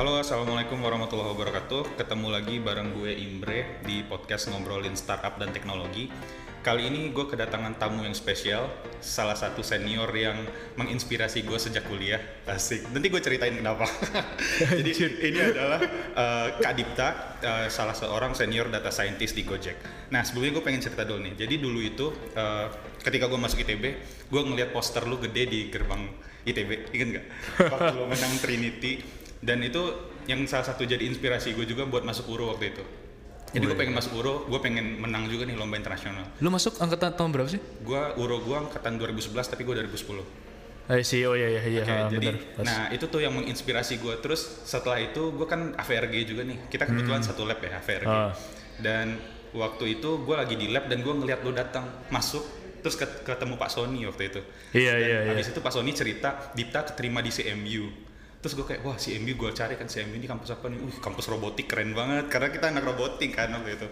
Halo, assalamualaikum warahmatullahi wabarakatuh. Ketemu lagi bareng gue Imbre di podcast ngobrolin startup dan teknologi. Kali ini gue kedatangan tamu yang spesial, salah satu senior yang menginspirasi gue sejak kuliah. Asik. Nanti gue ceritain kenapa. Jadi ini adalah uh, Kak Dipta, uh, salah seorang senior data scientist di Gojek. Nah sebelumnya gue pengen cerita dulu nih. Jadi dulu itu uh, ketika gue masuk ITB, gue ngeliat poster lu gede di gerbang ITB, inget nggak? Waktu lu menang Trinity. Dan itu yang salah satu jadi inspirasi gue juga buat masuk URO waktu itu. Jadi gue pengen masuk URO, gue pengen menang juga nih lomba internasional. Lu masuk angkatan tahun berapa sih? Gue URO gue angkatan 2011 tapi gue 2010. Eh sih, oh iya iya iya. Ha, jadi bener, nah itu tuh yang menginspirasi gue. Terus setelah itu gue kan AVRG juga nih. Kita kebetulan satu lab ya AVRG. Ah. Dan waktu itu gue lagi di lab dan gue ngeliat lu datang masuk terus ket- ketemu Pak Sony waktu itu. Iya iya iya. Habis itu Pak Sony cerita Dipta keterima di CMU. Terus gue kayak wah CMU gue cari kan CMU ini kampus apa nih? Uh kampus robotik keren banget karena kita anak robotik kan waktu itu.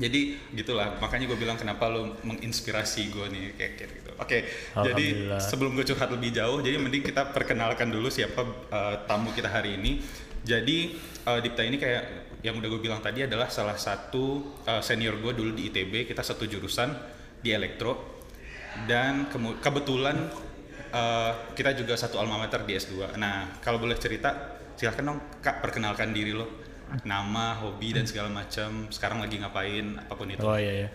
Jadi gitulah makanya gue bilang kenapa lo menginspirasi gue nih kayak, kayak gitu. Oke, jadi sebelum gue curhat lebih jauh, jadi mending kita perkenalkan dulu siapa uh, tamu kita hari ini. Jadi uh, Dipta ini kayak yang udah gue bilang tadi adalah salah satu uh, senior gue dulu di ITB, kita satu jurusan di elektro dan kebetulan uh, kita juga satu alma mater di S2. Nah, kalau boleh cerita, silahkan dong Kak perkenalkan diri lo. Nama, hobi dan segala macam. Sekarang lagi ngapain, apa pun itu. Oh iya iya.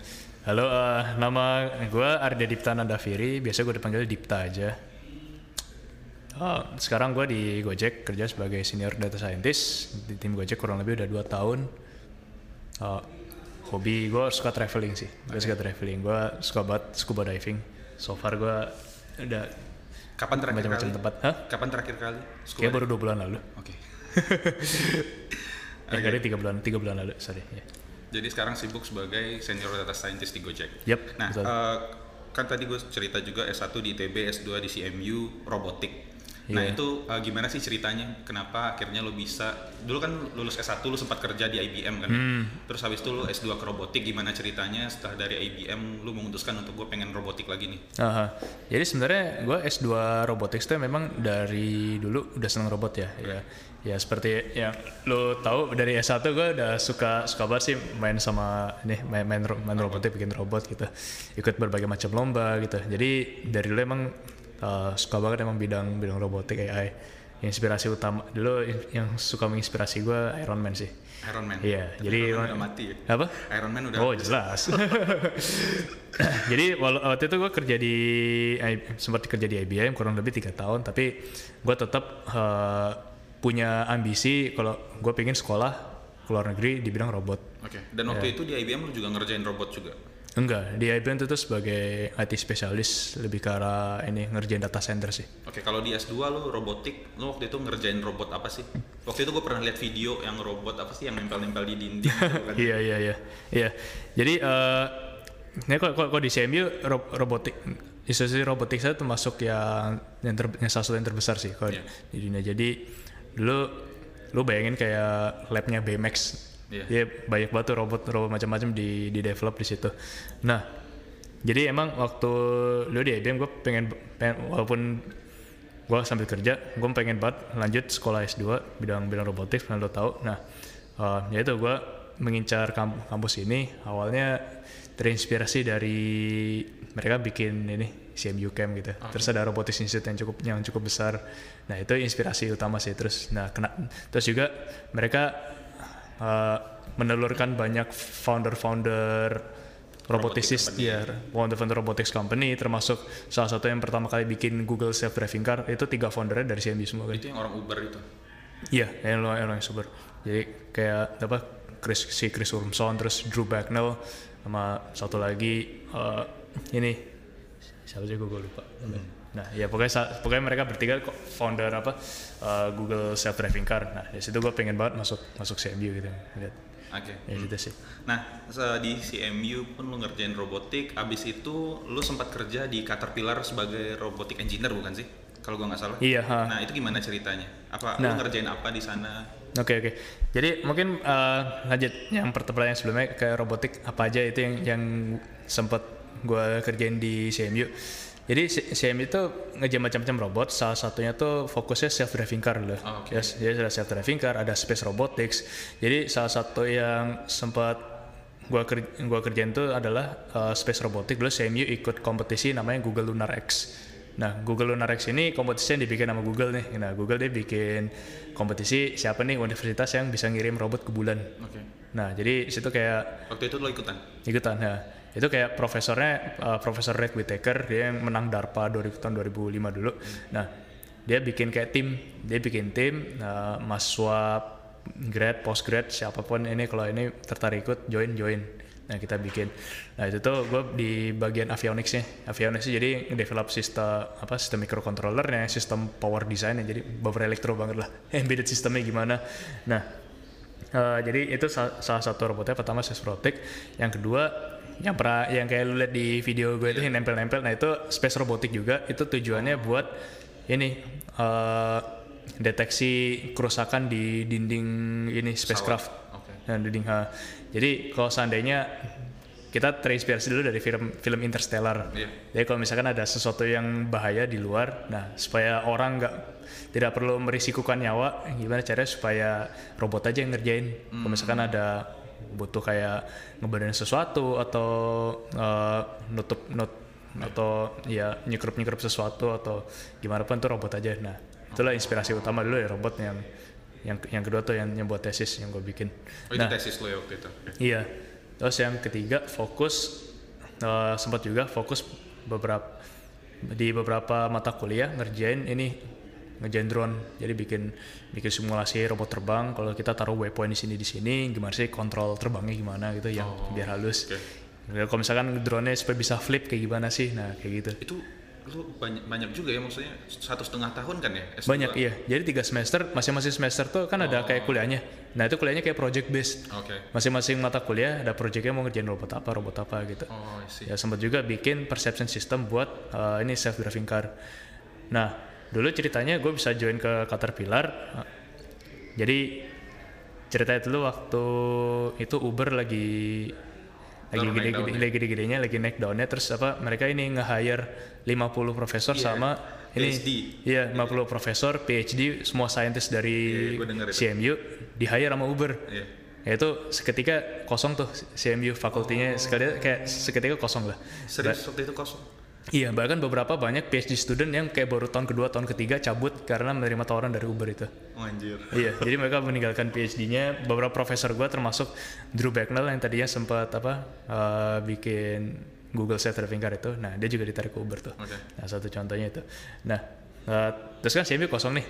Halo, eh, nama gue Arda Dipta Nandaviri, biasa gue dipanggil Dipta aja. Oh, sekarang gue di Gojek kerja sebagai senior data scientist di tim Gojek kurang lebih udah 2 tahun. Oh, hobi gue suka traveling sih, gue suka traveling, gue suka banget scuba diving. So far gue udah Kapan terakhir macam-macam kali? tempat. Hah? Kapan terakhir kali? Scuba Kayak baru dua bulan lalu. Oke. Eh, kali tiga bulan, tiga bulan lalu, sorry. ya. Jadi sekarang sibuk sebagai senior data scientist di Gojek. Yep, Nah, betul. eh, kan tadi gue cerita juga S1 di ITB, S2 di CMU, robotik. Nah, Iya. itu eh, gimana sih ceritanya? Kenapa akhirnya lo bisa dulu kan lulus S1 lo sempat kerja di IBM kan. Hmm. Terus habis itu lo S2 ke robotik gimana ceritanya setelah dari IBM lo memutuskan untuk gue pengen robotik lagi nih. Aha. Jadi sebenarnya gue S2 robotics tuh memang dari dulu udah seneng robot ya. Ya, ya seperti yang lo tahu dari S1 gue udah suka suka banget sih main sama nih main main, main robotik bikin robot gitu. Ikut berbagai macam lomba gitu. Jadi dari dulu emang uh, suka banget emang bidang bidang robotik AI. Inspirasi utama dulu yang suka menginspirasi gue Iron Man sih. Iron Man. Iya, Tapi jadi Iron Man udah mati ya. apa? Iron Man udah Oh jelas. Jadi waktu itu gue kerja di sempat kerja di IBM kurang lebih tiga tahun, tapi gue tetap eh, punya ambisi kalau gue pengen sekolah ke luar negeri di bidang robot. Oke. Dan waktu itu di IBM lo juga ngerjain robot juga. Enggak, di IBM itu sebagai IT spesialis lebih ke arah ini ngerjain data center sih. Oke, kalau di S2 lu robotik, lu waktu itu ngerjain robot apa sih? Waktu itu gue pernah lihat video yang robot apa sih yang nempel-nempel di dinding gitu kan. Iya iya iya iya. Jadi eh ini kok kok kok di CMU ro- robotik institusi robotik saya termasuk yang yang, ter, yang salah satu yang terbesar sih kalau Iya. di dunia. Jadi dulu lu bayangin kayak labnya BMX. Iya. Dia banyak banget tuh robot robot macam-macam di di develop di situ. Nah, jadi emang waktu lu di IBM gue pengen, pengen walaupun gue sambil kerja gue pengen banget lanjut sekolah S2 bidang bidang robotik karena lo tau nah eh, ya itu gue mengincar kamp- kampus ini awalnya terinspirasi dari mereka bikin ini CMU Camp gitu terus ada robotics institute yang cukup yang cukup besar nah itu inspirasi utama sih terus nah kena terus juga mereka eh, menelurkan banyak founder-founder robotics ya founder-founder robotics company termasuk salah satu yang pertama kali bikin Google self driving car itu tiga foundernya dari CMB semua kan? Itu yang orang Uber itu. iya yang lo yang super jadi kayak apa Chris si Chris Urmson terus Drew Bagnell sama satu lagi eh, ini siapa sih gue lupa nah ya pokoknya pokoknya mereka bertiga kok founder apa eh, Google self driving car nah dari situ gue pengen banget masuk masuk CMU gitu lihat Oke. ya gitu sih Nah, di CMU pun lu ngerjain robotik, abis itu lu sempat kerja di Caterpillar sebagai robotik engineer bukan sih? Kalau gua nggak salah. iya ha. Nah, itu gimana ceritanya? Apa Nah. lu ngerjain apa di sana? Oke oke. Jadi mungkin eh, lanjut yang pertanyaan sebelumnya kayak robotik apa aja itu yang yang sempat gue kerjain di CMU. Jadi C- CMU itu ngejar macam-macam robot. Salah satunya tuh fokusnya self driving car dulu. Oh, oke. Yes, jadi ada self driving car, ada space robotics. Jadi salah satu yang sempat gua ker gua kerjain tuh adalah uh, space robotics. Dulu CMU ikut kompetisi namanya Google Lunar X. Nah, Google Lunar X ini kompetisi yang dibikin sama Google nih. Nah, Google dia bikin kompetisi siapa nih universitas yang bisa ngirim robot ke bulan. Oke. Nah, jadi situ kayak Waktu itu lo ikutan? ikutan ya itu kayak profesornya uh, profesor Red Whittaker dia yang menang DARPA 2000 tahun 2005 dulu. Nah dia bikin kayak tim dia bikin tim uh, mahasiswa grad post grad siapa pun ini kalau ini tertarik ikut join join. Nah kita bikin. Nah itu tuh gue di bagian avionicsnya avionics jadi develop sistem apa sistem microcontrollernya sistem power design jadi beberapa elektro banget lah. Embedded sistemnya gimana. Nah Uh, jadi itu sa- salah satu robotnya pertama Robotic, yang kedua yang pernah yang kayak lu lihat di video gue itu yang nempel-nempel, nah itu Space Robotic juga itu tujuannya buat ini uh, deteksi kerusakan di dinding ini spacecraft, Oke. Nah, dinding ha. Jadi kalau seandainya kita terinspirasi dulu dari film film Interstellar. Iya. Jadi kalau misalkan ada sesuatu yang bahaya di luar, nah supaya orang nggak tidak perlu merisikukan nyawa, gimana caranya supaya robot aja yang ngerjain. Kalau misalkan ada butuh kayak ngebenerin sesuatu atau eh, nutup nut atau ya nyekrup nyekrup sesuatu atau gimana pun tuh robot aja. Nah itulah inspirasi utama dulu ya robot yang yang yang kedua tuh yang, yang buat tesis yang gue bikin. Oh itu tesis lo ya waktu itu? Iya. Terus yang ketiga fokus eh, sempat juga fokus beberapa di beberapa mata kuliah ngerjain ini ngerjain drone. Jadi bikin bikin simulasi robot terbang. Kalau kita taruh waypoint di sini di sini, gimana sih kontrol terbangnya gimana gitu yang Oh, biar halus. oke. Ya, Kalau misalkan drone-nya supaya bisa flip kayak gimana sih? Nah kayak gitu. Itu lo banyak banyak juga ya maksudnya satu setengah tahun kan ya? S2? Banyak iya. Jadi tiga semester, masing-masing semester tuh kan ada kayak kuliahnya. Nah itu kuliahnya kayak project based. Oke. Masing-masing mata kuliah ada projectnya mau ngerjain robot apa, robot apa gitu. Oh, ya sempat juga bikin perception system buat uh, ini self driving car. Nah dulu ceritanya gue bisa join ke Caterpillar. Jadi ceritanya dulu waktu itu Uber lagi lagi Baru naik gede, gede, daunnya. lagi naik daunnya terus apa mereka ini nge-hire 50 profesor Iya, sama ini PhD. iya 50 profesor PhD semua saintis dari Iya, gua denger itu. CMU di-hire sama Uber Iya. ya itu seketika kosong tuh CMU fakultinya sekali kayak seketika kosong lah Serius waktu itu kosong? Iya bahkan beberapa banyak PhD student yang kayak baru tahun kedua tahun ketiga cabut karena menerima tawaran dari Uber itu Oh, anjir. iya jadi mereka meninggalkan PhD-nya beberapa profesor gua termasuk Drew Bagnall yang tadinya sempat apa eh, bikin Google Self Driving Car itu nah dia juga ditarik ke Uber tuh Oke. Nah, satu contohnya itu. Nah, eh, terus kan CMU kosong nih.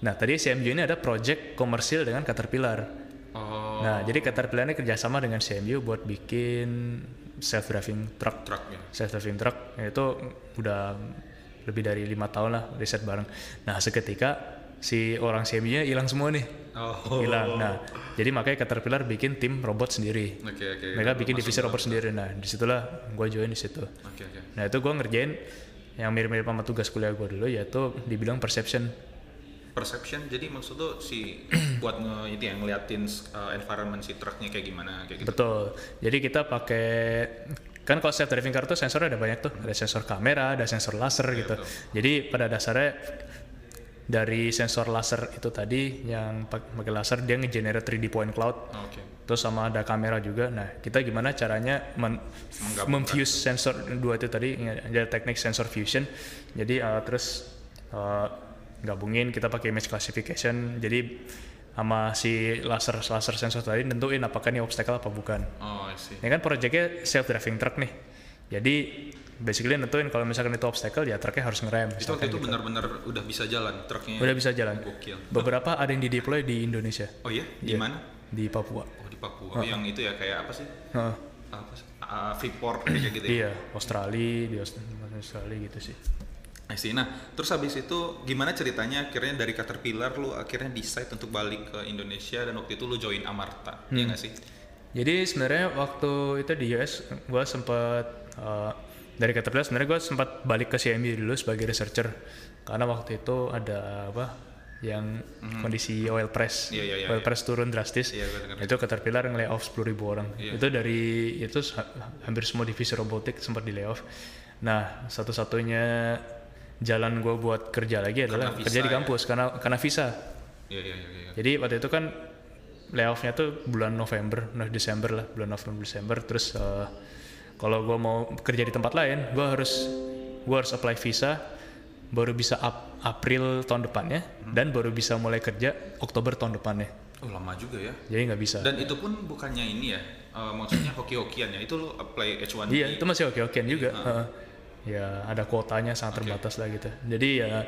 Nah, tadi CMU ini ada project komersil dengan Caterpillar. Oh, Nah, jadi Caterpillar ini kerjasama dengan CMU buat bikin self-driving truck. truck ya. Self-driving truck ya itu udah lebih dari lima tahun lah riset bareng. Nah, seketika si orang CMU-nya hilang semua nih. Oh. Hilang. Nah, jadi makanya Caterpillar bikin tim robot sendiri. Oke, oke. Mereka bikin divisi robot sendiri. Nah, di situlah gue join di situ. Oke, oke. Nah itu gue ngerjain yang mirip-mirip sama tugas kuliah gue dulu yaitu dibilang perception. Perception, jadi maksud lo si buat nge itu ya ngeliatin uh, environment si truknya kayak gimana kayak gitu. Betul. Jadi kita pakai kan kalau self driving car tuh sensornya ada banyak tuh. Ada sensor kamera, ada sensor laser gitu. betul. Jadi pada dasarnya dari sensor laser itu tadi yang pak- pakai laser dia nge-generate 3D point cloud. Oke. Terus sama ada kamera juga. Nah, kita gimana caranya men memfuse sensor dua itu tadi ada teknik sensor fusion. Jadi uh, terus uh, gabungin kita pakai image classification. Jadi sama si laser laser sensor tadi nentuin apakah ini obstacle apa bukan. Oh, I see. Ini kan proyeknya self driving truck nih. Jadi basically nentuin kalau misalkan itu obstacle ya truknya harus ngerem. Itu waktu itu gitu. benar-benar udah bisa jalan truknya. Udah bisa jalan. Gokil. Beberapa ada yang di deploy di Indonesia, Oh iya, di Iya. mana? di Papua. Oh di Papua. Oh, yang itu ya kayak apa sih? Heeh. Apa sih? Uh, Freeport kayak gitu ya. Iya, Australia, di Aust- Australia gitu sih. I see. Nah, terus habis itu gimana ceritanya akhirnya dari Caterpillar lu akhirnya decide untuk balik ke Indonesia dan waktu itu lu join Amarta, Hmm. iya nggak sih? Jadi sebenarnya waktu itu di US gue sempat uh, dari Caterpillar sebenarnya gue sempat balik ke CMU dulu sebagai researcher karena waktu itu ada apa yang kondisi oil Mhm. Iya, iya, iya, oil iya. price turun drastis Iya, gue dengar. itu Caterpillar nge-layoff 10 ribu orang Iya. itu dari itu ha- hampir semua divisi robotik sempat di layoff Nah, satu-satunya jalan gue buat kerja lagi adalah Karena kerja di visa ya? kampus karena karena visa. Iya iya iya. iya. Jadi waktu itu kan layoffnya tuh bulan November, nah Desember lah, bulan November Desember. Terus eh, kalau gue mau kerja di tempat lain, gue harus gue harus apply visa, baru bisa ap- April tahun depannya, dan baru bisa mulai kerja Oktober tahun depannya. Oh lama juga ya. Jadi nggak bisa. Dan itu pun bukannya ini ya, eh, maksudnya hoki-hokian ya. Itu lo apply H1B. Iya, itu masih oke-okean juga. Heeh. Ya ada kuotanya sangat terbatas lah gitu. Jadi ya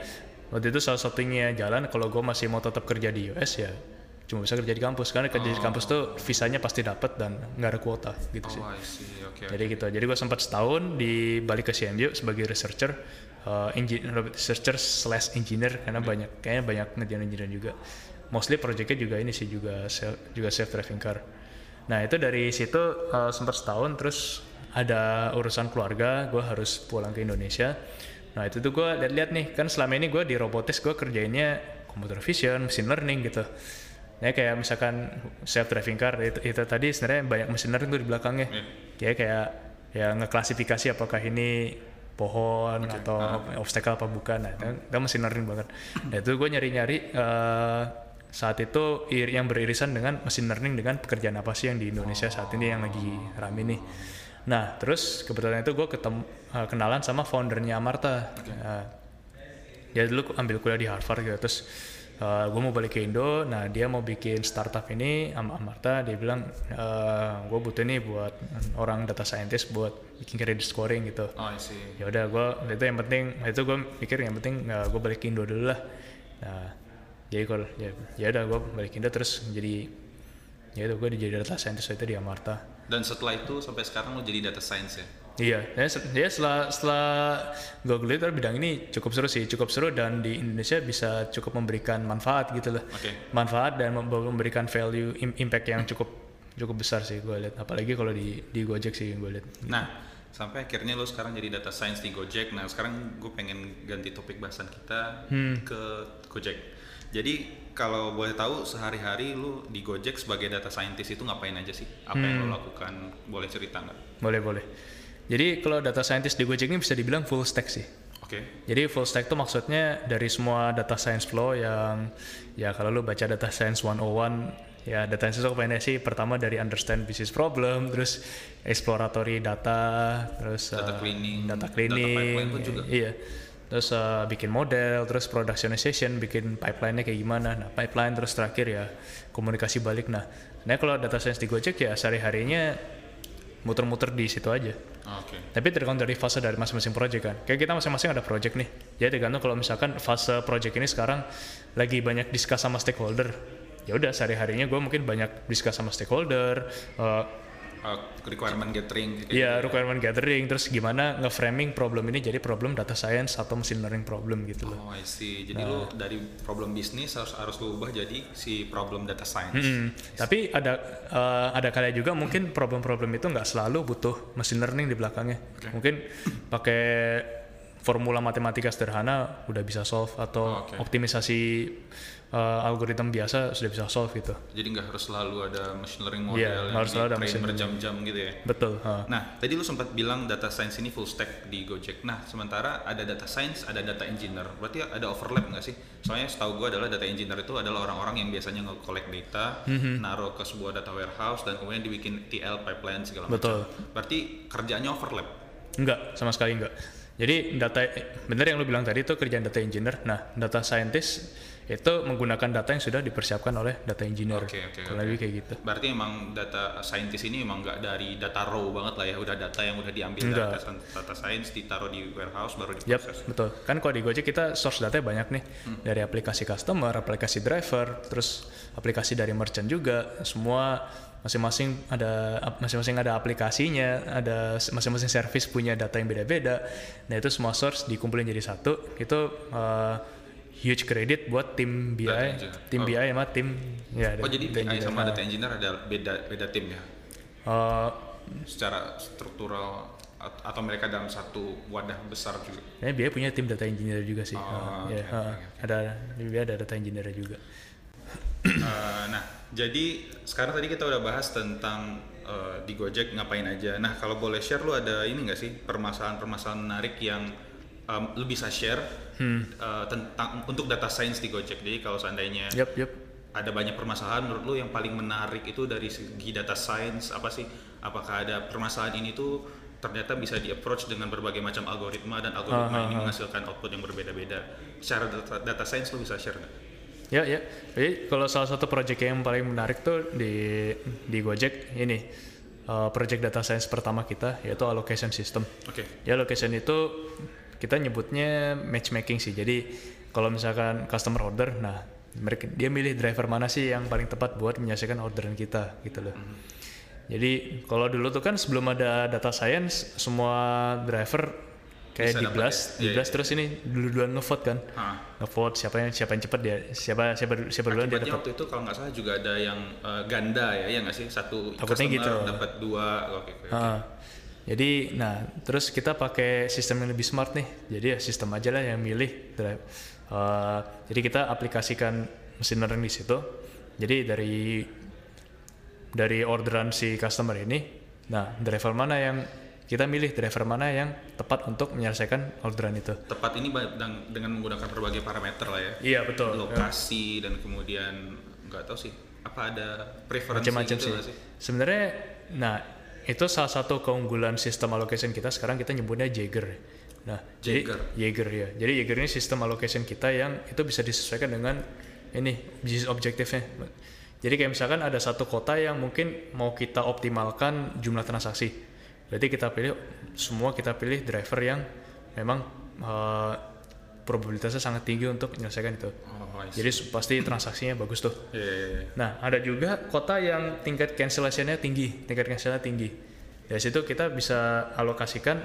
waktu itu salah satunya jalan kalau gue masih mau tetap kerja di US ya cuma bisa kerja di kampus karena kerja di kampus tuh visanya pasti dapat dan nggak ada kuota gitu sih. Oh. Oke. Jadi gitu. Jadi gue sempat setahun di balik ke CMU sebagai researcher, uh, engi- researcher slash engineer karena banyak kayaknya banyak ngerjain engineer juga. Mostly projectnya juga ini sih juga self, juga self driving car. Nah itu dari situ uh, sempat setahun terus ada urusan keluarga, gue harus pulang ke Indonesia. Nah itu tuh gue lihat-lihat nih kan selama ini gue di robotis gue kerjainnya computer vision, machine learning gitu. Ya kayak misalkan self driving car itu, itu tadi sebenarnya banyak machine learning tuh di belakangnya. Kayak kayak ya ngeklasifikasi apakah ini pohon atau obstacle apa bukan. Nah, itu, itu machine learning banget. Nah, itu gue nyari-nyari eh, saat itu yang beririsan dengan machine learning dengan pekerjaan apa sih yang di Indonesia saat ini yang lagi rame nih. Nah, terus kebetulan itu gue ketemu eh, kenalan sama foundernya Amarta. Nah, dia dulu ambil kuliah di Harvard gitu terus gue mau balik ke Indo. Nah dia mau bikin startup ini sama Amarta. Dia bilang gue butuh nih buat orang data scientist buat bikin credit scoring gitu. Oh ya udah gue itu yang penting itu gue pikir yang penting gue balik ke Indo dulu lah. Nah jadi kalau ya ya udah gue balik ke Indo terus jadi ya itu gue jadi data scientist itu di Amarta Dan setelah itu sampai sekarang lo jadi data science ya? Iya, ya, ya setelah setelah gue kuliah bidang ini cukup seru sih, cukup seru dan di Indonesia bisa cukup memberikan manfaat gitu loh, Oke. manfaat dan mem- memberikan value im- impact yang cukup cukup besar sih gue lihat, apalagi kalau di di Gojek sih gue lihat. Nah, sampai akhirnya lo sekarang jadi data science di Gojek. Nah, sekarang gue pengen ganti topik bahasan kita ke Gojek. Jadi kalau boleh tahu sehari-hari lu di Gojek sebagai data scientist itu ngapain aja sih? Apa yang lo lakukan? Boleh cerita nggak? Boleh boleh. Jadi kalau data scientist di Gojek ini bisa dibilang full stack sih. Oke. Jadi full stack itu maksudnya dari semua data science flow yang ya kalau lu baca data science 101 ya data science itu kepengennya sih pertama dari understand business problem, terus exploratory data, terus Data uh, cleaning, data data cleaning, pipeline pun juga. iya. Terus uh, bikin model, terus productionization, bikin pipeline-nya kayak gimana. Nah, pipeline terus terakhir ya komunikasi balik. Nah, nah kalau data science di Gojek ya sehari-harinya muter-muter di situ aja. Oke. Tapi tergantung dari fase dari masing-masing project kan. Kayak kita masing-masing ada project nih. Jadi tergantung kalau misalkan fase project ini sekarang lagi banyak discuss sama stakeholder. Ya udah sehari-harinya gue mungkin banyak discuss sama stakeholder. eh, Uh, requirement gathering. kayak ya requirement gathering. Terus gimana nge-framing problem ini jadi problem data science atau machine learning problem gitu loh. Oh, I see. Jadi lu dari problem bisnis harus harus lu ubah jadi si problem data science. Hmm, tapi ada eh, ada kali juga mungkin problem-problem itu nggak selalu butuh machine learning di belakangnya. Mungkin pakai formula matematika sederhana udah bisa solve atau Oh, oke. optimisasi eh, algoritma biasa sudah bisa solve gitu. Jadi nggak harus selalu ada machine learning model Iya, yang harus selalu ada machine berjam-jam gitu ya. Betul. ha. Nah, tadi lu sempat bilang data science ini full stack di Gojek. Nah, sementara ada data science, ada data engineer. Berarti ada overlap nggak sih? Soalnya setahu gue adalah data engineer itu adalah orang-orang yang biasanya nge-collect data, Mhm. naruh ke sebuah data warehouse, dan kemudian dibikin TL pipeline segala Betul. macam. Berarti kerjanya overlap. Enggak, sama sekali enggak. Jadi data bener yang lu bilang tadi itu kerjaan data engineer. Nah, data scientist itu menggunakan data yang sudah dipersiapkan oleh data engineer. Oke, oke, Kurang oke. lebih kayak gitu. Berarti emang data scientist ini emang nggak dari data raw banget lah ya, udah data yang udah diambil Enggak. dari data, data science ditaruh di warehouse baru diproses. betul. Kan kalau di Gojek kita source datanya banyak nih. Dari aplikasi customer, aplikasi driver, terus aplikasi dari merchant juga. Semua masing-masing ada masing-masing ada aplikasinya, ada masing-masing service punya data yang beda-beda. Nah, itu semua source dikumpulin jadi satu. Itu uh, huge credit buat tim BI, tim Oh. BI sama tim ya Oh jadi BI sama data engineer ada beda beda tim ya? Uh, Secara struktural at- atau mereka dalam satu wadah besar juga? Ini BI punya tim data engineer juga sih. Oh, Uh, ya, oke, uh, oke, ada BI ada data engineer juga. Eh, nah, jadi sekarang tadi kita udah bahas tentang eh, di Gojek ngapain aja. Nah kalau boleh share lu ada ini nggak sih permasalahan-permasalahan menarik yang em, lu bisa share eh, tentang untuk data science di Gojek. Jadi kalau seandainya Yap, yap. ada banyak permasalahan menurut lu yang paling menarik itu dari segi data science apa sih? Apakah ada permasalahan ini tuh ternyata bisa di approach dengan berbagai macam algoritma dan algoritma Ah, ini ah, menghasilkan output yang berbeda-beda. Secara data, data science lu bisa share nggak? Ya, ya. Jadi kalau salah satu project yang paling menarik tuh di di Gojek ini uh, project data science pertama kita yaitu allocation system. Oke. Ya allocation itu kita nyebutnya matchmaking sih. Jadi kalau misalkan customer order, nah mereka dia milih driver mana sih yang paling tepat buat menyelesaikan orderan kita gitu loh. Jadi kalau dulu tuh kan sebelum ada data science semua driver kayak di blast, ya? di Iya, blast terus ini dulu-duluan ngevote kan. Ah. Ngevote siapa yang siapa yang cepat dia, siapa siapa siapa duluan dia dapat. waktu itu kalau nggak salah juga ada yang eh, ganda ya, ya nggak sih satu Takutnya customer gitu. dapat dua, oke. oke. Ah. Jadi, nah, terus kita pakai sistem yang lebih smart nih. Jadi ya sistem aja lah yang milih. Eh, jadi kita aplikasikan mesin learning di situ. Jadi dari dari orderan si customer ini, nah driver mana yang kita milih driver mana yang tepat untuk menyelesaikan orderan itu. Tepat ini dengan menggunakan berbagai parameter lah ya, Iya betul. lokasi dan kemudian nggak tahu sih apa ada preferensi Macam-macam gitu sih. sih? Sebenarnya, nah itu salah satu keunggulan sistem allocation kita. Sekarang kita nyebutnya Jaeger. Nah, Jaeger. jadi Jaeger ya. Jadi Jaeger ini sistem allocation kita yang itu bisa disesuaikan dengan ini bisnis objektifnya. Jadi kayak misalkan ada satu kota yang mungkin mau kita optimalkan jumlah transaksi. Berarti kita pilih semua kita pilih driver yang memang eh, probabilitasnya sangat tinggi untuk menyelesaikan itu. Oh. Jadi pasti transaksinya bagus tuh. Iya, iya, iya. Nah, ada juga kota yang tingkat cancellation-nya tinggi, tingkat cancel-nya tinggi. Dari situ kita bisa alokasikan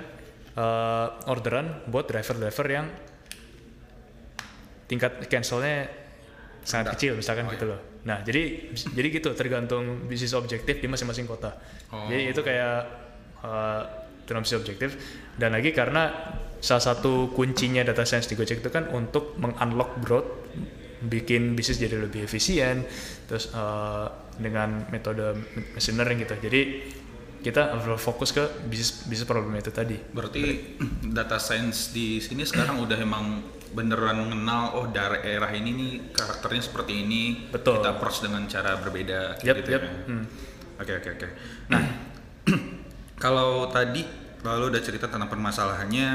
eh, orderan buat driver-driver yang tingkat cancel-nya sangat Rendah. kecil, misalkan Oh, gitu loh. Nah, jadi jadi gitu tergantung bisnis objektif di masing-masing kota. Oh. Jadi itu kayak bisnis objektif. Dan lagi karena salah satu kuncinya data science di Gojek itu kan untuk meng-unlock growth, bikin bisnis jadi lebih efisien, terus eh, dengan metode machine learning gitu. Jadi kita fokus ke bisnis bisnis problem itu tadi. Berarti data science di sini sekarang udah emang beneran mengenal oh daerah ini nih karakternya seperti ini. Betul. Kita approach dengan cara berbeda Yap, gitu yap. ya. Oke oke oke. Nah, kalau tadi lalu udah cerita tentang permasalahannya,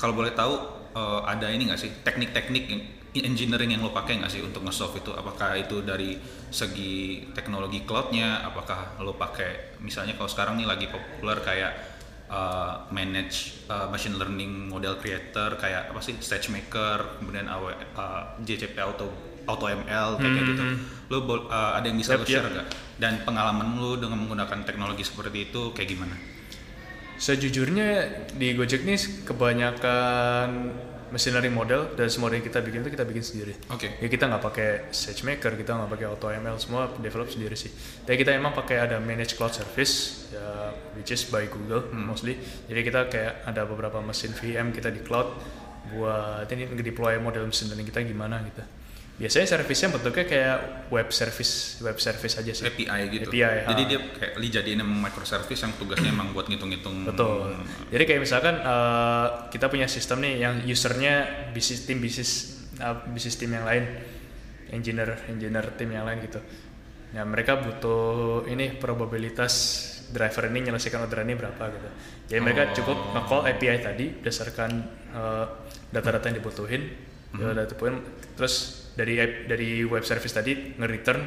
kalau boleh tahu eh, ada ini nggak sih teknik-teknik engineering yang lo pakai nggak sih untuk nge-solve itu? Apakah itu dari segi teknologi cloudnya? Apakah lo pakai misalnya kalau sekarang nih lagi populer kayak eh, manage eh, machine learning model creator kayak apa sih SageMaker, kemudian AW, eh, JCP Auto Auto ML kayak kayak gitu. Lo bol- eh, ada yang bisa Yap, lo share nggak? Dan pengalaman lo dengan menggunakan teknologi seperti itu kayak gimana? Sejujurnya di Gojek nih kebanyakan machine learning model dan semua yang kita bikin itu kita bikin sendiri. Oke. Ya kita nggak pakai SageMaker, kita nggak pakai AutoML, semua develop sendiri sih. Tapi kita emang pakai ada managed cloud service, ya which is by Google mostly. Jadi kita kayak ada beberapa mesin VM kita di cloud buat ini nge-deploy model machine learning kita gimana gitu. Biasanya service-nya bentuknya kayak web service, web service aja sih. API gitu. API, Jadi ah. dia kayak dijadiin emang microservice yang tugasnya emang buat ngitung-ngitung. Betul. Jadi kayak misalkan eh, kita punya sistem nih yang usernya bisnis tim bisnis eh, bisnis tim yang lain, engineer engineer tim yang lain gitu. Nah mereka butuh ini probabilitas driver ini menyelesaikan orderan ini berapa gitu. Jadi mereka Oh. cukup nge-call API tadi berdasarkan eh, data-data yang dibutuhin, ya, data poin, terus dari dari web service tadi nge-return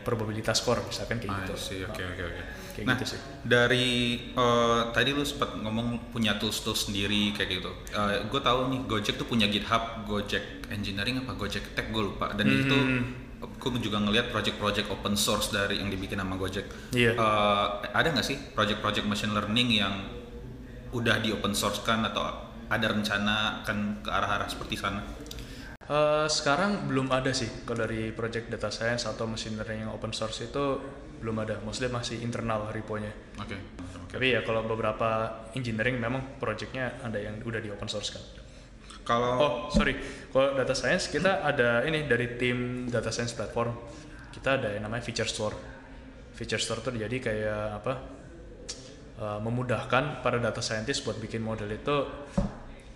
probabilitas score misalkan kayak Ah, gitu. sih, oke oke oke. Kayak Nah, gitu sih. dari eh, tadi lu sempat ngomong punya tools-tools sendiri kayak gitu. gue tahu nih Gojek tuh punya GitHub, Gojek Engineering apa Gojek Tech gue lupa. Dan itu Hmm. gue juga ngelihat project-project open source dari yang dibikin sama Gojek. Iya. Eh, ada nggak sih project-project machine learning yang udah di open source kan atau ada rencana akan ke arah-arah seperti sana? Eh, sekarang belum ada sih kalau dari project data science atau machine learning yang open source itu belum ada, mostly masih internal repo-nya. Oke. Tapi ya kalau beberapa engineering memang projectnya ada yang udah di open source kan. Kalau Oh sorry, kalau data science kita ada ini dari tim data science platform kita ada yang namanya feature store. feature store tuh jadi kayak apa uh, memudahkan para data scientist buat bikin model itu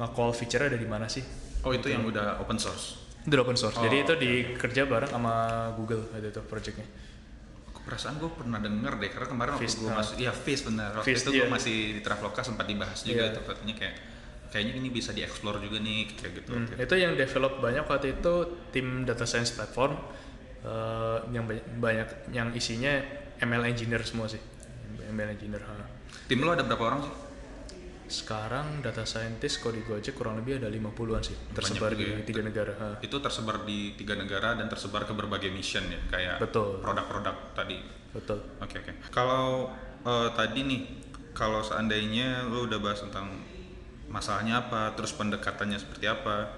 nge-call feature ada di mana sih Oh itu yang udah open source. itu udah open source jadi Oh, itu dikerja bareng sama Google waktu itu projectnya Perasaan gue pernah denger deh karena kemarin waktu gue ah. masih iya Fist benar. Waktu Fist, itu gue iya. masih di Traveloka sempat dibahas juga Iya. tuh katanya kayak kayaknya ini bisa dieksplor juga nih kayak gitu. Hmm, Oke. itu yang develop banyak waktu itu tim data science platform uh, yang banyak, banyak yang isinya ML engineer semua sih ML engineer ha. Tim lo ada berapa orang sih? Sekarang data scientist kalau di Gojek kurang lebih ada 50-an sih tersebar di ya. tiga negara. Itu tersebar di tiga negara dan tersebar ke berbagai mission ya kayak Betul. produk-produk tadi. betul Oke oke. Kalau eh, tadi nih, kalau seandainya lu udah bahas tentang masalahnya apa, terus pendekatannya seperti apa,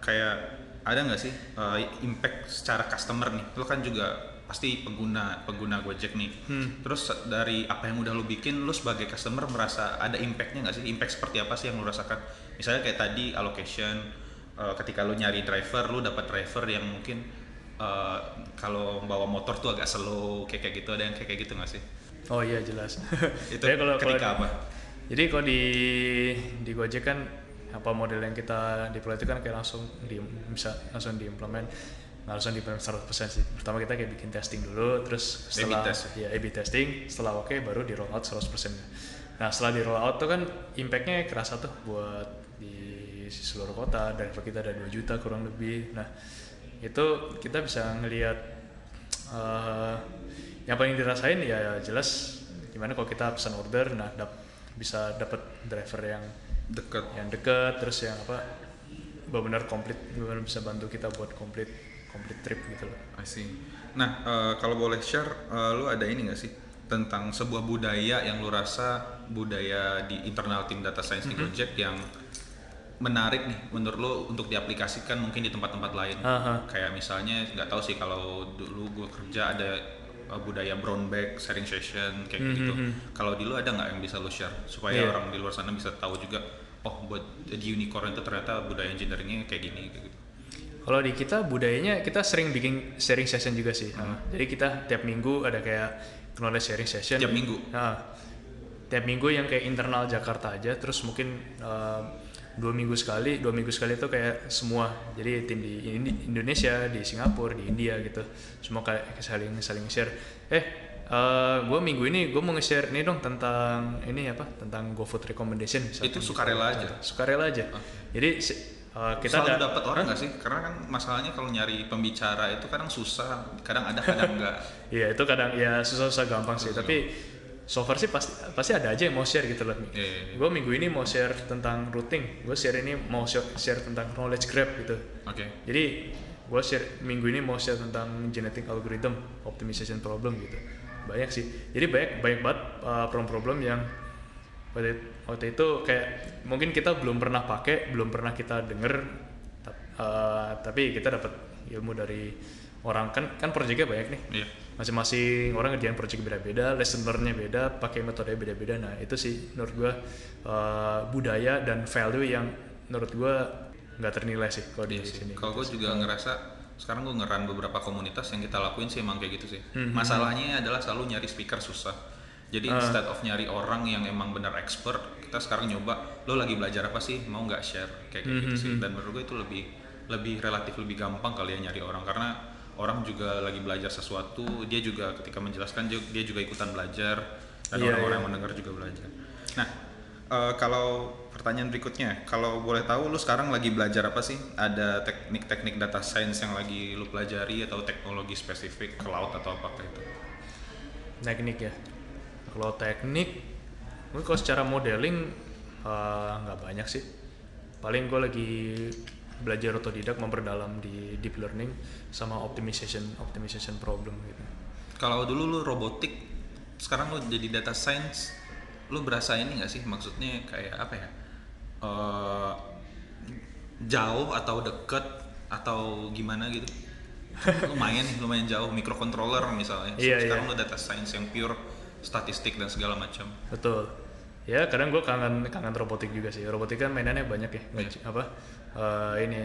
kayak ada nggak sih eh, impact secara customer nih? Lu kan juga pasti pengguna pengguna Gojek nih. Terus dari apa yang udah lu bikin, lu sebagai customer merasa ada impactnya nggak sih? Impact seperti apa sih yang lu rasakan? Misalnya kayak tadi allocation, eh, ketika lu nyari driver, lu dapat driver yang mungkin eh, kalau bawa motor tuh agak slow kayak kayak gitu ada yang kayak kayak gitu nggak sih? oh iya jelas Itu Jadi kalau- kalau- ketika apa? jadi kalau di di Gojek kan apa model yang kita deploy itu kan kayak langsung di bisa langsung diimplement nggak langsung diimplement 100% sih pertama kita kayak bikin testing dulu terus setelah test. ya A/B testing setelah oke baru di roll out 100% nah setelah di roll out tuh kan impactnya kerasa tuh buat di seluruh kota driver kita ada 2 juta kurang lebih nah itu kita bisa ngelihat eh, yang paling dirasain ya jelas gimana kalau kita pesan order nah dap- bisa dapat driver yang Deket. yang deket terus yang apa benar-benar komplit benar bisa bantu kita buat komplit komplit trip gitu loh I see. Nah, eh, kalau boleh share, eh, lu ada ini nggak sih tentang sebuah budaya yang lu rasa budaya di internal tim data science di Gojek yang menarik nih menurut lu untuk diaplikasikan mungkin di tempat-tempat lain. Aha. Kayak misalnya nggak tahu sih kalau dulu gue kerja ada eh, budaya brown bag sharing session kayak gitu. Kalau di lu ada nggak yang bisa lu share supaya Iya. orang di luar sana bisa tahu juga oh buat di unicorn itu ternyata budaya engineeringnya kayak gini kayak gitu. Kalau di kita budayanya kita sering bikin sharing session juga sih. Nah, jadi kita tiap minggu ada kayak knowledge sharing session. Tiap minggu? Nah, tiap minggu yang kayak internal Jakarta aja. Terus mungkin eh, dua minggu sekali, dua minggu sekali itu kayak semua. Jadi tim di Indonesia, di Singapura, di India gitu. Semua kayak saling saling share. Eh, gue minggu ini gue mau nge-share ini dong tentang ini apa? Tentang GoFood recommendation. misalkan Itu gitu. sukarela aja? Sukarela aja. Jadi eh, kita selalu dapat orang nggak sih? Karena kan masalahnya kalau nyari pembicara itu kadang susah, kadang ada, kadang enggak. Iya itu kadang ya susah-susah gampang sih. Tapi so far sih pasti pasti ada aja yang mau share gitu loh. Iya, iya, iya. Gue minggu ini mau share tentang routing. Gue share ini mau share, share tentang knowledge grab gitu. Oke. Jadi gue share minggu ini mau share tentang genetic algorithm optimization problem gitu. Banyak sih. Jadi banyak banyak banget uh, problem-problem yang waktu, waktu itu kayak mungkin kita belum pernah pakai, belum pernah kita denger, uh, tapi kita dapat ilmu dari orang kan kan proyeknya banyak nih Iya. masing-masing orang ngerjain project beda-beda, lesson learn-nya beda, pakai metode beda-beda. Nah itu sih menurut gua uh, budaya dan value yang menurut gua nggak ternilai sih kalau di Iya sini. Kalau gue juga ngerasa sekarang gue ngeran beberapa komunitas yang kita lakuin sih emang kayak gitu sih. Hmm, Masalahnya adalah selalu nyari speaker susah. Jadi Ah. instead of nyari orang yang emang benar expert, kita sekarang nyoba lo lagi belajar apa sih? Mau nggak share kayak kayak Hmm, gitu sih. Dan menurut gue itu lebih lebih relatif lebih gampang kali ya nyari orang karena orang juga lagi belajar sesuatu, dia juga ketika menjelaskan dia juga ikutan belajar dan Iya, orang-orang iya. yang mendengar juga belajar. Nah, eh, kalau pertanyaan berikutnya, kalau boleh tahu lu sekarang lagi belajar apa sih? Ada teknik-teknik data science yang lagi lu pelajari atau teknologi spesifik cloud atau apakah itu? Teknik ya. Kalau teknik, mungkin kalau secara modeling uh, nggak banyak sih. Paling gue lagi belajar otodidak memperdalam di deep learning sama optimization optimization problem gitu. Kalau dulu lu robotik, sekarang lu jadi data science, lu berasa ini nggak sih? Maksudnya kayak apa ya? Eh, jauh atau deket atau gimana gitu? lumayan lumayan jauh. Microcontroller misalnya. Iya, sekarang iya. lu data science yang pure statistik dan segala macam. Betul. Ya kadang gue kangen kangen robotik juga sih. Robotik kan mainannya banyak ya. Cu- apa eh, ini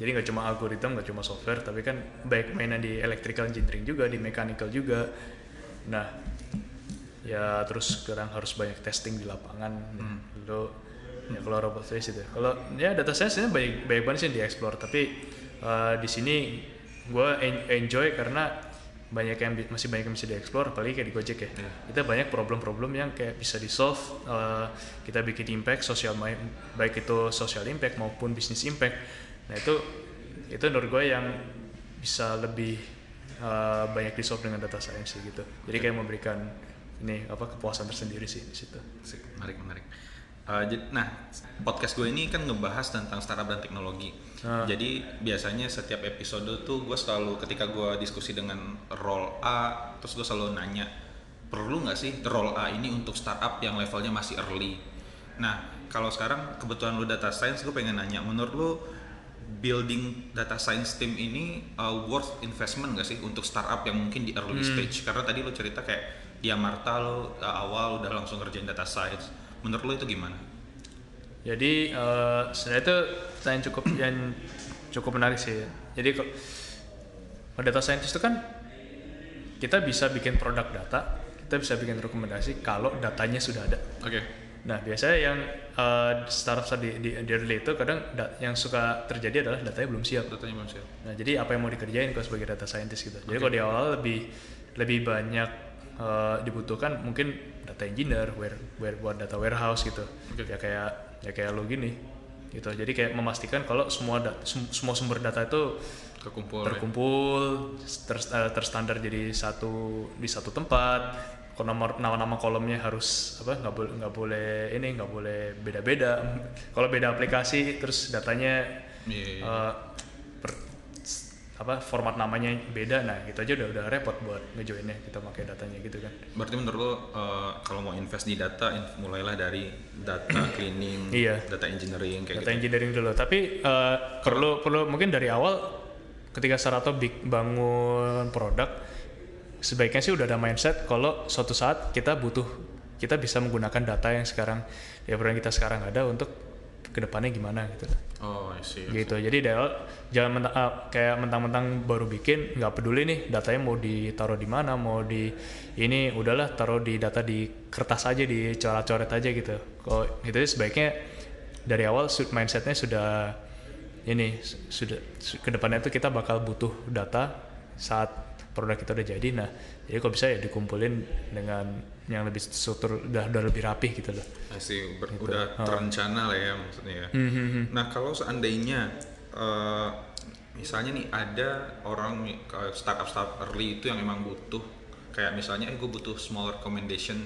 jadi nggak cuma algoritma, nggak cuma software, tapi kan baik mainan di electrical engineering juga, di mechanical juga. Nah, ya terus sekarang harus banyak testing di lapangan. Hmm. Lalu ya kalau robot face itu. Kalau ya data science ini banyak banyak banget sih yang di-explore, tapi eh, di sini gue enjoy karena banyak yang masih banyak yang bisa dieksplor apalagi kayak di Gojek ya. Iya. kita banyak problem-problem yang kayak bisa di solve eh, kita bikin impact sosial baik itu social impact maupun bisnis impact. Nah itu itu menurut gue yang bisa lebih eh, banyak di solve dengan data science gitu. Jadi kayak memberikan ini apa kepuasan tersendiri sih di situ. Menarik menarik. Uh, nah, podcast gue ini kan ngebahas tentang startup dan teknologi. Ah. Jadi biasanya setiap episode tuh gue selalu ketika gue diskusi dengan role A, terus gue selalu nanya perlu nggak sih role A ini untuk startup yang levelnya masih early. Nah, kalau sekarang kebetulan lu data science, gue pengen nanya, menurut lu building data science team ini uh, worth investment gak sih untuk startup yang mungkin di early stage? Karena tadi lu cerita kayak di Amarta lu uh, awal udah langsung ngerjain data science. Menurut lu itu gimana? Jadi eh, sebenarnya itu yang cukup yang cukup menarik sih. Jadi kok kalau data scientist itu kan kita bisa bikin produk data, kita bisa bikin rekomendasi kalau datanya sudah ada. Oke. Nah biasanya yang eh, startup di, di, di early itu kadang da- yang suka terjadi adalah datanya belum siap. Datanya belum siap. Nah, jadi apa yang mau dikerjain kalau sebagai data scientist gitu. Jadi kalau di awal lebih lebih banyak eh, dibutuhkan mungkin data engineer, ware, ware- buat data warehouse gitu. Oke. Ya kayak ya kayak lo gini gitu. Jadi kayak memastikan kalau semua dat- sem- semua sumber data itu Kekumpul. ya? terkumpul, ter- eh, terstandar jadi satu di satu tempat. Kalau nomor nama-nama kolomnya harus apa nggak boleh nggak boleh ini nggak boleh beda-beda. Kalau beda aplikasi terus datanya Iya, iya. per- s- apa format namanya beda nah gitu aja udah udah repot buat ngejoinnya kita pakai datanya gitu kan Berarti menurut lo uh, kalau mau invest di data, mulailah dari data cleaning, Iya. data engineering kayak data gitu. engineering dulu tapi eh, perlu perlu mungkin dari awal ketika Sarato big bangun produk sebaiknya sih udah ada mindset kalau suatu saat kita butuh kita bisa menggunakan data yang sekarang ya yang kita sekarang ada untuk ke depannya gimana gitu. Oh, I see. gitu. Jadi awal jangan menta- ah, kayak mentang-mentang baru bikin nggak peduli nih datanya mau ditaruh di mana mau di ini udahlah taruh di data di kertas aja di coret-coret aja gitu. Kalau itu sebaiknya dari awal mindsetnya sudah ini su- sudah su- ke depannya itu kita bakal butuh data saat produk kita udah jadi. Nah jadi kalau bisa ya dikumpulin dengan yang lebih struktur udah, udah lebih rapih gitu loh see. Ber- Gitu. udah Oh. terencana lah ya maksudnya ya. Hmm, hmm. Nah kalau seandainya eh, misalnya nih ada orang startup startup early itu yang memang butuh kayak misalnya eh gue butuh small recommendation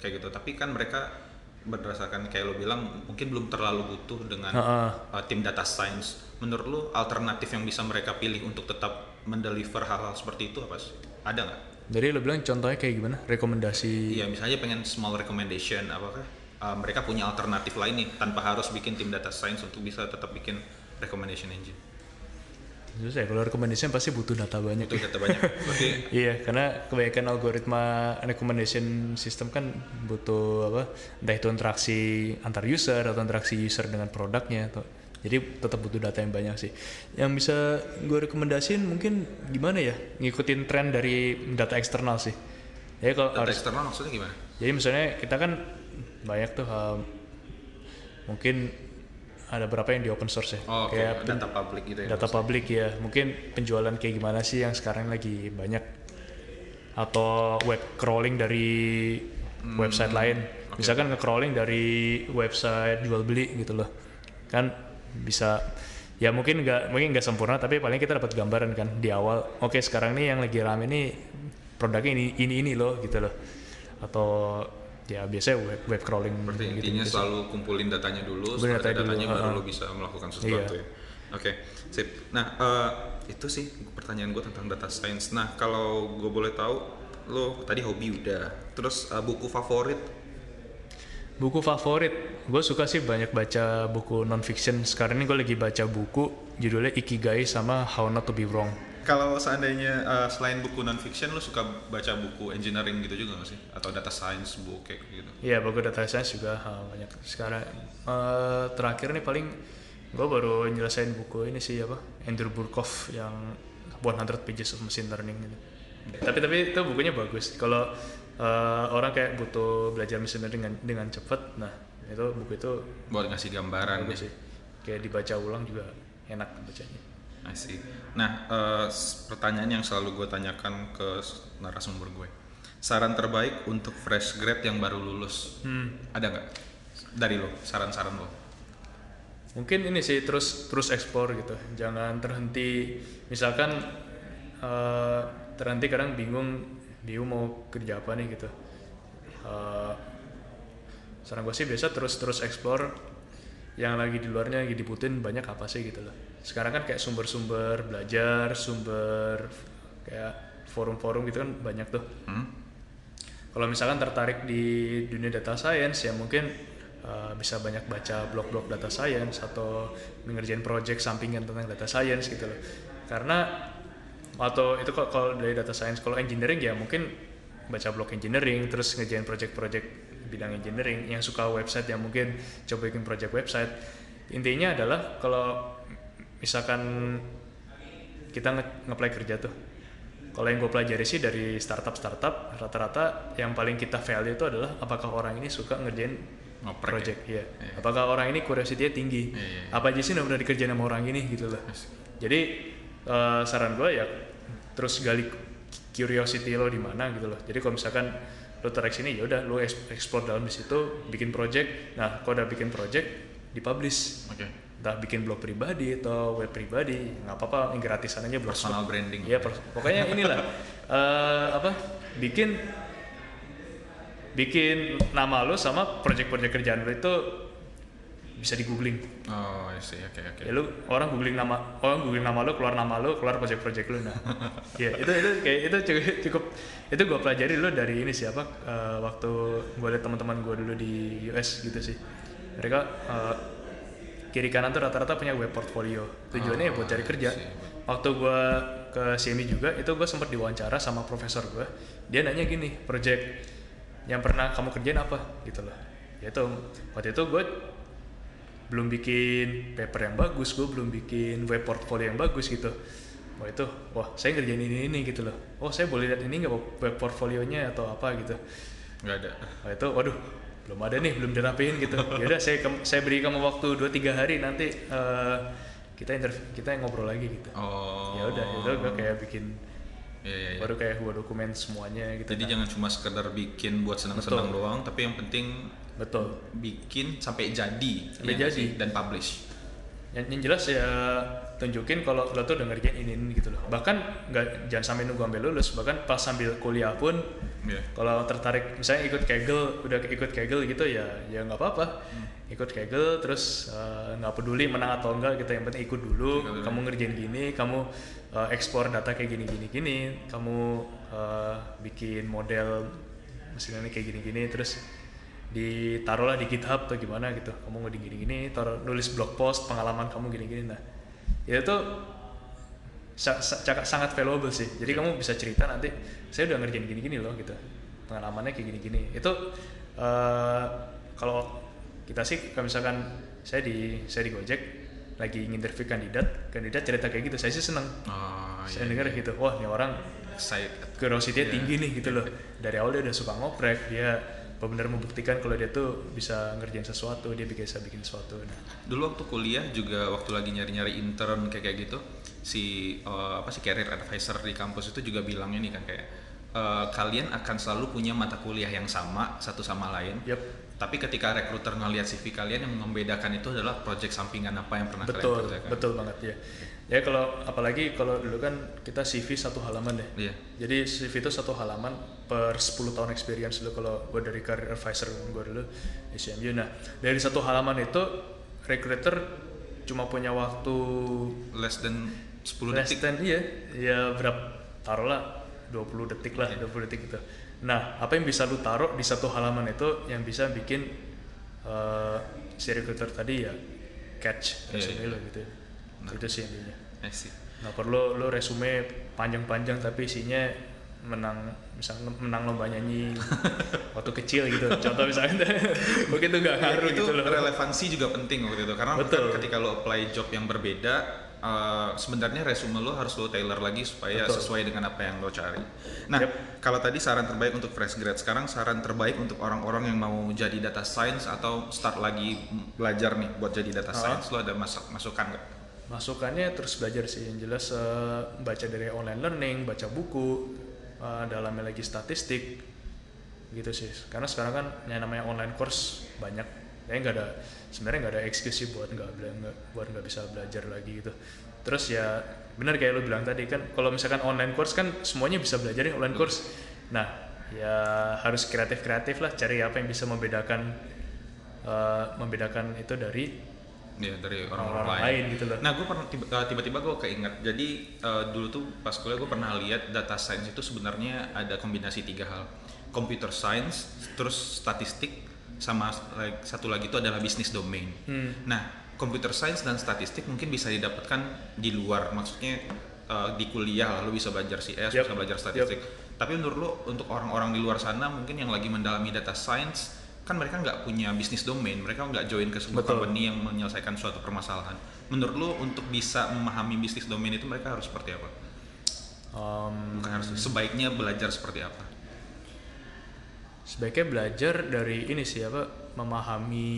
kayak gitu tapi kan mereka berdasarkan kayak lo bilang mungkin belum terlalu butuh dengan Heeh. uh, tim data science menurut lo alternatif yang bisa mereka pilih untuk tetap mendeliver hal-hal seperti itu apa sih ada nggak Jadi lo bilang contohnya kayak gimana? Rekomendasi Iya, misalnya pengen small recommendation, apakah uh, mereka punya alternatif lain nih tanpa harus bikin tim data science untuk bisa tetap bikin recommendation engine. Terus ya kalau recommendation pasti butuh data banyak. Itu data banyak. Berarti iya, karena kebanyakan algoritma recommendation system kan butuh apa? Entah itu interaksi antar user atau interaksi user dengan produknya atau jadi tetap butuh data yang banyak sih. Yang bisa gue rekomendasiin mungkin gimana ya? Ngikutin tren dari data eksternal sih. Jadi kalau data harus eksternal maksudnya gimana? jadi misalnya kita kan banyak tuh um, mungkin ada berapa yang di open source ya. Oh, Kayak pen- data public gitu ya. data publik ya mungkin penjualan kayak gimana sih yang sekarang lagi banyak atau web crawling dari website lain misalkan nge-crawling dari website jual beli gitu loh kan bisa ya mungkin nggak mungkin nggak sempurna tapi paling kita dapat gambaran kan di awal oke sekarang nih yang lagi rame nih produknya ini ini ini loh gitu loh atau ya biasanya web, web crawling Berarti gitu, intinya gitu. selalu kumpulin datanya dulu, Kumpulin datanya datanya dulu, baru ha-ha. lo bisa melakukan sesuatu Iya. ya. Oke, sip. Nah, eh, itu sih pertanyaan gue tentang data science. Nah, kalau gue boleh tahu, lo tadi hobi udah. Terus eh, buku favorit Buku favorit, gue suka sih banyak baca buku non fiction. Sekarang ini gue lagi baca buku judulnya Ikigai sama How Not to Be Wrong. Kalau seandainya uh, selain buku non fiction, lo suka baca buku engineering gitu juga nggak sih? Atau data science book kayak gitu? Iya, buku data science juga ha, banyak. Sekarang eh, terakhir nih paling gue baru nyelesain buku ini sih apa Andrew Burkhoff yang 100 pages of machine learning gitu. tapi tapi itu bukunya bagus kalau eh, orang kayak butuh belajar learning dengan dengan cepat nah itu buku itu buat ngasih gambaran bagus ya. sih kayak dibaca ulang juga enak bacanya see. Nah, s- pertanyaan yang selalu gue tanyakan ke narasumber gue, saran terbaik untuk fresh grad yang baru lulus, hmm. ada nggak dari lo? Saran-saran lo? mungkin ini sih terus terus eksplor gitu jangan terhenti misalkan eh, terhenti kadang bingung bingung mau kerja apa nih gitu Eh, saran gue sih biasa terus terus eksplor yang lagi di luarnya lagi dibutuhin banyak apa sih gitu loh sekarang kan kayak sumber-sumber belajar sumber kayak forum-forum gitu kan banyak tuh Hmm? kalau misalkan tertarik di dunia data science ya mungkin uh, bisa banyak baca blog-blog data science atau mengerjain project sampingan tentang data science gitu loh. Karena atau itu kalau dari data science kalau engineering ya mungkin baca blog engineering terus ngerjain project-project bidang engineering yang suka website yang mungkin coba bikin project website. Intinya adalah kalau misalkan kita nge- nge-apply kerja tuh kalau yang gue pelajari sih dari startup-startup rata-rata yang paling kita value itu adalah apakah orang ini suka ngerjain Ngoprek project ya? ya. Apakah orang ini curiosity-nya tinggi? Iya, iya. Apa aja sih yang udah dikerjain sama orang ini gitu loh. Yes. Jadi eh, saran gue ya terus gali curiosity lo di mana gitu loh. Jadi kalau misalkan lo tarik sini ya udah lo explore dalam di situ, bikin project. Nah, kalau udah bikin project dipublish. Oke. Entah bikin blog pribadi atau web pribadi, nggak apa-apa, yang gratisan aja blog Personal branding. Iya, pers- pokoknya inilah eh, apa bikin bikin nama lo sama project-project kerjaan lo itu bisa di googling. Oh, I see. Oke, oke. Ya lu orang googling nama orang googling nama lo keluar nama lo keluar project-project lo nah. Iya, itu itu kayak itu cukup, cukup itu gue pelajari lo dari ini siapa eh, waktu gue liat teman-teman gue dulu di US gitu sih. Mereka eh, kiri kanan tuh rata-rata punya web portfolio. Tujuannya ya buat cari kerja. sih. Waktu gue ke CMI juga itu gue sempat diwawancara sama profesor gue. Dia nanya gini, project yang pernah kamu kerjain apa gitu loh. Ya itu waktu itu gue belum bikin paper yang bagus, gue belum bikin web portfolio yang bagus gitu. Wah itu, wah saya ngerjain ini ini gitu loh. Oh saya boleh lihat ini nggak web portfolionya atau apa gitu. Nggak ada. Wah itu, waduh belum ada nih, belum dirapiin gitu. Ya udah saya saya beri kamu waktu 2-3 hari nanti eh, kita interview kita ngobrol lagi gitu. Oh. Ya udah, itu gue kayak bikin Iya, iya, iya. baru kayak gue dokumen semuanya gitu. Jadi Nah, jangan cuma sekedar bikin buat senang-senang doang, tapi yang penting betul. bikin sampai jadi, Sampai nggak jadi. dan publish. yang, yang jelas ya tunjukin kalau lo tuh udah ngerjain ini, ini gitu loh bahkan nggak jangan sampai nunggu sampai lulus bahkan pas sambil kuliah pun Iya. kalau tertarik misalnya ikut kegel udah ikut kegel gitu ya ya nggak apa-apa ikut kegel terus eh, nggak peduli menang atau enggak gitu yang penting ikut dulu Ikut dulu. kamu ngerjain gini kamu eh, ekspor data kayak gini gini. Gini kamu eh, bikin model mesin ini kayak gini gini terus ditaruhlah di GitHub atau gimana gitu. Kamu nggak gini gini taruh nulis blog post pengalaman kamu gini gini nah ya itu ca- sangat valuable sih. Jadi kamu bisa cerita nanti saya udah ngerjain gini gini loh gitu. Pengalamannya kayak gini gini itu eh, kalau kita sih kalau misalkan saya di saya di Gojek lagi nginterview kandidat kandidat cerita kayak gitu saya sih seneng Oh, saya iya. dengar gitu wah ini orang Excited. curiosity Iya. tinggi nih gitu loh dari awal dia udah suka ngoprek dia benar-benar membuktikan kalau dia tuh bisa ngerjain sesuatu dia bisa bikin sesuatu nah Dulu waktu kuliah juga waktu lagi nyari-nyari intern kayak kayak gitu, si eh, apa sih career advisor di kampus itu juga bilang ini kan kayak eh, kalian akan selalu punya mata kuliah yang sama satu sama lain. Yap. Tapi ketika rekruter ngelihat CV kalian yang membedakan itu adalah project sampingan apa yang pernah betul kalian kerjakan. betul banget ya ya kalau apalagi kalau dulu kan kita CV satu halaman deh Iya. jadi CV itu satu halaman per 10 tahun experience dulu kalau gue dari career advisor gue dulu di CMU nah dari satu halaman itu recruiter cuma punya waktu Less than 10 less detik. than iya ya berapa taruhlah 20 detik lah 20 detik gitu nah apa yang bisa lu taruh di satu halaman itu yang bisa bikin eh, si recruiter tadi ya catch Iya, resume iya. lo gitu itu sih intinya. Nggak perlu lo resume panjang-panjang tapi isinya menang misalnya menang lomba nyanyi waktu kecil gitu. Contoh misalnya. Mungkin itu nggak ngaruh itu gitu loh. relevansi juga penting waktu itu karena Betul. ketika lo apply job yang berbeda eh, sebenarnya resume lo harus lo tailor lagi supaya Betul. sesuai dengan apa yang lo cari. Nah, Yep. kalau tadi saran terbaik untuk fresh grad, sekarang saran terbaik untuk orang-orang yang mau jadi data science atau start lagi belajar nih buat jadi data Ah. science, lo ada masuk masukan nggak? masukannya terus belajar sih yang jelas eh, baca dari online learning baca buku eh, dalamnya lagi statistik gitu sih karena sekarang kan yang namanya online course banyak ya nggak ada sebenarnya nggak ada excuse sih buat nggak buat nggak bisa belajar lagi gitu terus ya benar kayak lo bilang tadi kan kalau misalkan online course kan semuanya bisa belajar ya online course nah ya harus kreatif kreatif lah cari apa yang bisa membedakan eh, membedakan itu dari Ya dari orang-orang lain. lain gitu loh Nah, gue pernah eh, tiba-tiba gue keinget. Jadi eh, dulu tuh pas kuliah gue pernah lihat data science itu sebenarnya ada kombinasi tiga hal. Computer science, terus statistik, sama like, satu lagi itu adalah bisnis domain. Hmm. Nah, computer science dan statistik mungkin bisa didapatkan di luar. Maksudnya eh, di kuliah lah, lu bisa belajar CS, Yep. bisa belajar statistik. Tapi menurut lu untuk orang-orang di luar sana mungkin yang lagi mendalami data science kan mereka nggak punya bisnis domain, mereka nggak join ke sebuah Betul. company yang menyelesaikan suatu permasalahan. Menurut lu untuk bisa memahami bisnis domain itu mereka harus seperti apa? Um, Bukan harus sebaiknya belajar seperti apa? Sebaiknya belajar dari ini sih apa memahami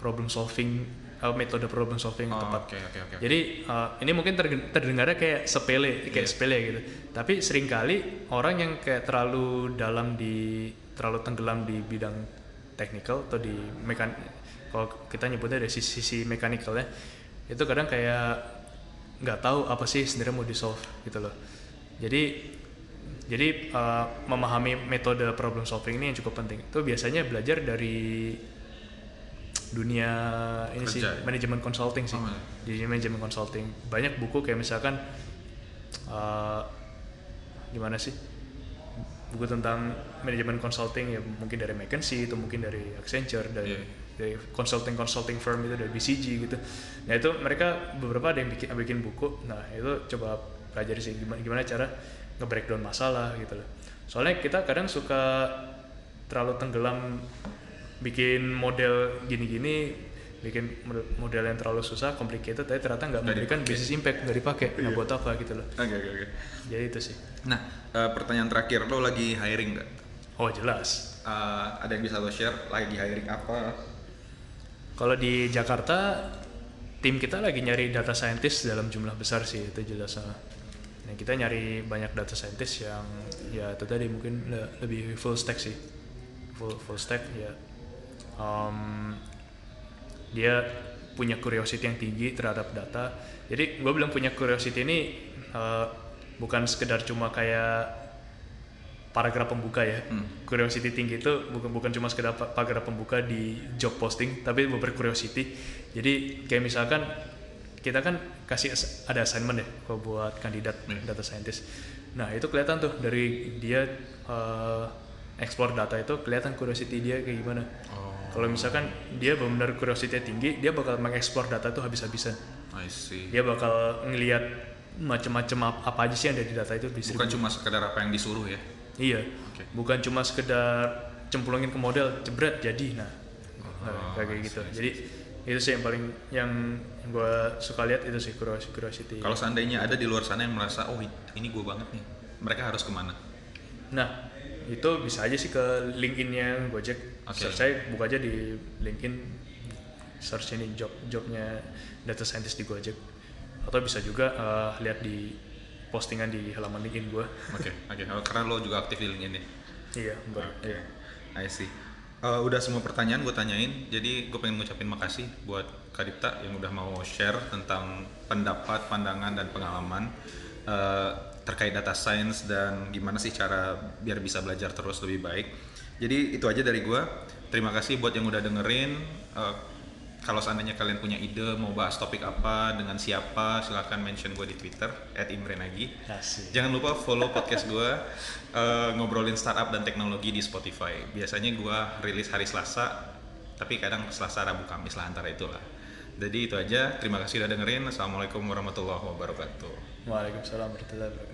problem solving uh, metode problem solving Oh, tepat. Oke oke oke. Jadi uh, ini mungkin terdengarnya kayak sepele, kayak Iya. sepele gitu. Tapi sering kali orang yang kayak terlalu dalam di terlalu tenggelam di bidang technical atau di mekan kalau kita nyebutnya dari sisi, sisi mechanical ya itu kadang kayak nggak tahu apa sih sebenarnya mau di solve gitu loh. Jadi jadi uh, memahami metode problem solving ini yang cukup penting. Itu biasanya belajar dari dunia ini sih ya? manajemen consulting sih Oh, di manajemen consulting banyak buku kayak misalkan uh, gimana sih buku tentang manajemen consulting ya mungkin dari McKinsey itu mungkin dari Accenture dari Iya. dari consulting consulting firm itu dari BCG gitu nah itu mereka beberapa ada yang bikin bikin buku nah itu coba pelajari sih gimana gimana cara nge-breakdown masalah gitu loh soalnya kita kadang suka terlalu tenggelam bikin model gini-gini bikin model, yang terlalu susah complicated tapi ternyata nggak Nggak memberikan business impact nggak dipakai nah Iya. buat apa gitu loh Oke oke oke. jadi itu sih Nah, eh, pertanyaan terakhir, lo lagi hiring nggak? oh jelas Eh, ada yang bisa lo share? Lagi hiring apa? kalau di Jakarta tim kita lagi nyari data scientist dalam jumlah besar sih itu jelas. Nah kita nyari banyak data scientist yang ya itu tadi mungkin le- lebih full stack sih. Full full stack ya. Em, dia punya curiosity yang tinggi terhadap data. Jadi gue bilang punya curiosity ini eh, bukan sekedar cuma kayak paragraf pembuka ya. Hmm. curiosity tinggi itu bukan bukan cuma sekedar pa- paragraf pembuka di job posting tapi bercuriosity jadi kayak misalkan kita kan kasih as- ada assignment ya kalau buat kandidat Hmm. data scientist nah itu kelihatan tuh dari dia eh, explore data itu kelihatan curiosity dia kayak gimana Oh, kalau misalkan dia benar-benar curiosity tinggi dia bakal mengeksplor data tuh habis-habisan I see. dia bakal ngelihat macam-macam ap- apa aja sih yang ada di data itu Bukan distribusi cuma sekedar apa yang disuruh ya? Iya, Oke. bukan cuma sekedar cemplungin ke model, jebret jadi. Nah, Oh, nah, kayak gitu. Jadi itu sih yang paling yang gue suka lihat itu sih curiosity. Kalau seandainya ada di luar sana yang merasa, oh ini gue banget nih, mereka harus ke mana? Nah, itu bisa aja sih ke LinkedIn-nya Gojek. Oke. Search aja, buka aja di LinkedIn, search ini job jobnya data scientist di Gojek. Atau bisa juga eh, lihat di postingan di halaman LinkedIn gue. Oke, oke. Oh, Karena lo juga aktif di LinkedIn ya? Iya, benar. Oke, Iya. I see. Eh, udah semua pertanyaan gue tanyain, jadi gue pengen ngucapin makasih buat Kak Dipta yang udah mau share tentang pendapat, pandangan, dan pengalaman eh, terkait data science dan gimana sih cara biar bisa belajar terus lebih baik. Jadi itu aja dari gue. Terima kasih buat yang udah dengerin. Eh, kalau seandainya kalian punya ide mau bahas topik apa dengan siapa, silahkan mention gue di Twitter @imrenagi. Asik. Jangan lupa follow podcast gue ngobrolin startup dan teknologi di Spotify. Biasanya gue rilis hari Selasa, tapi kadang Selasa, Rabu, Kamis lah antara itulah. Jadi itu aja. Terima kasih udah dengerin. Assalamualaikum warahmatullahi wabarakatuh. Waalaikumsalam warahmatullahi wabarakatuh.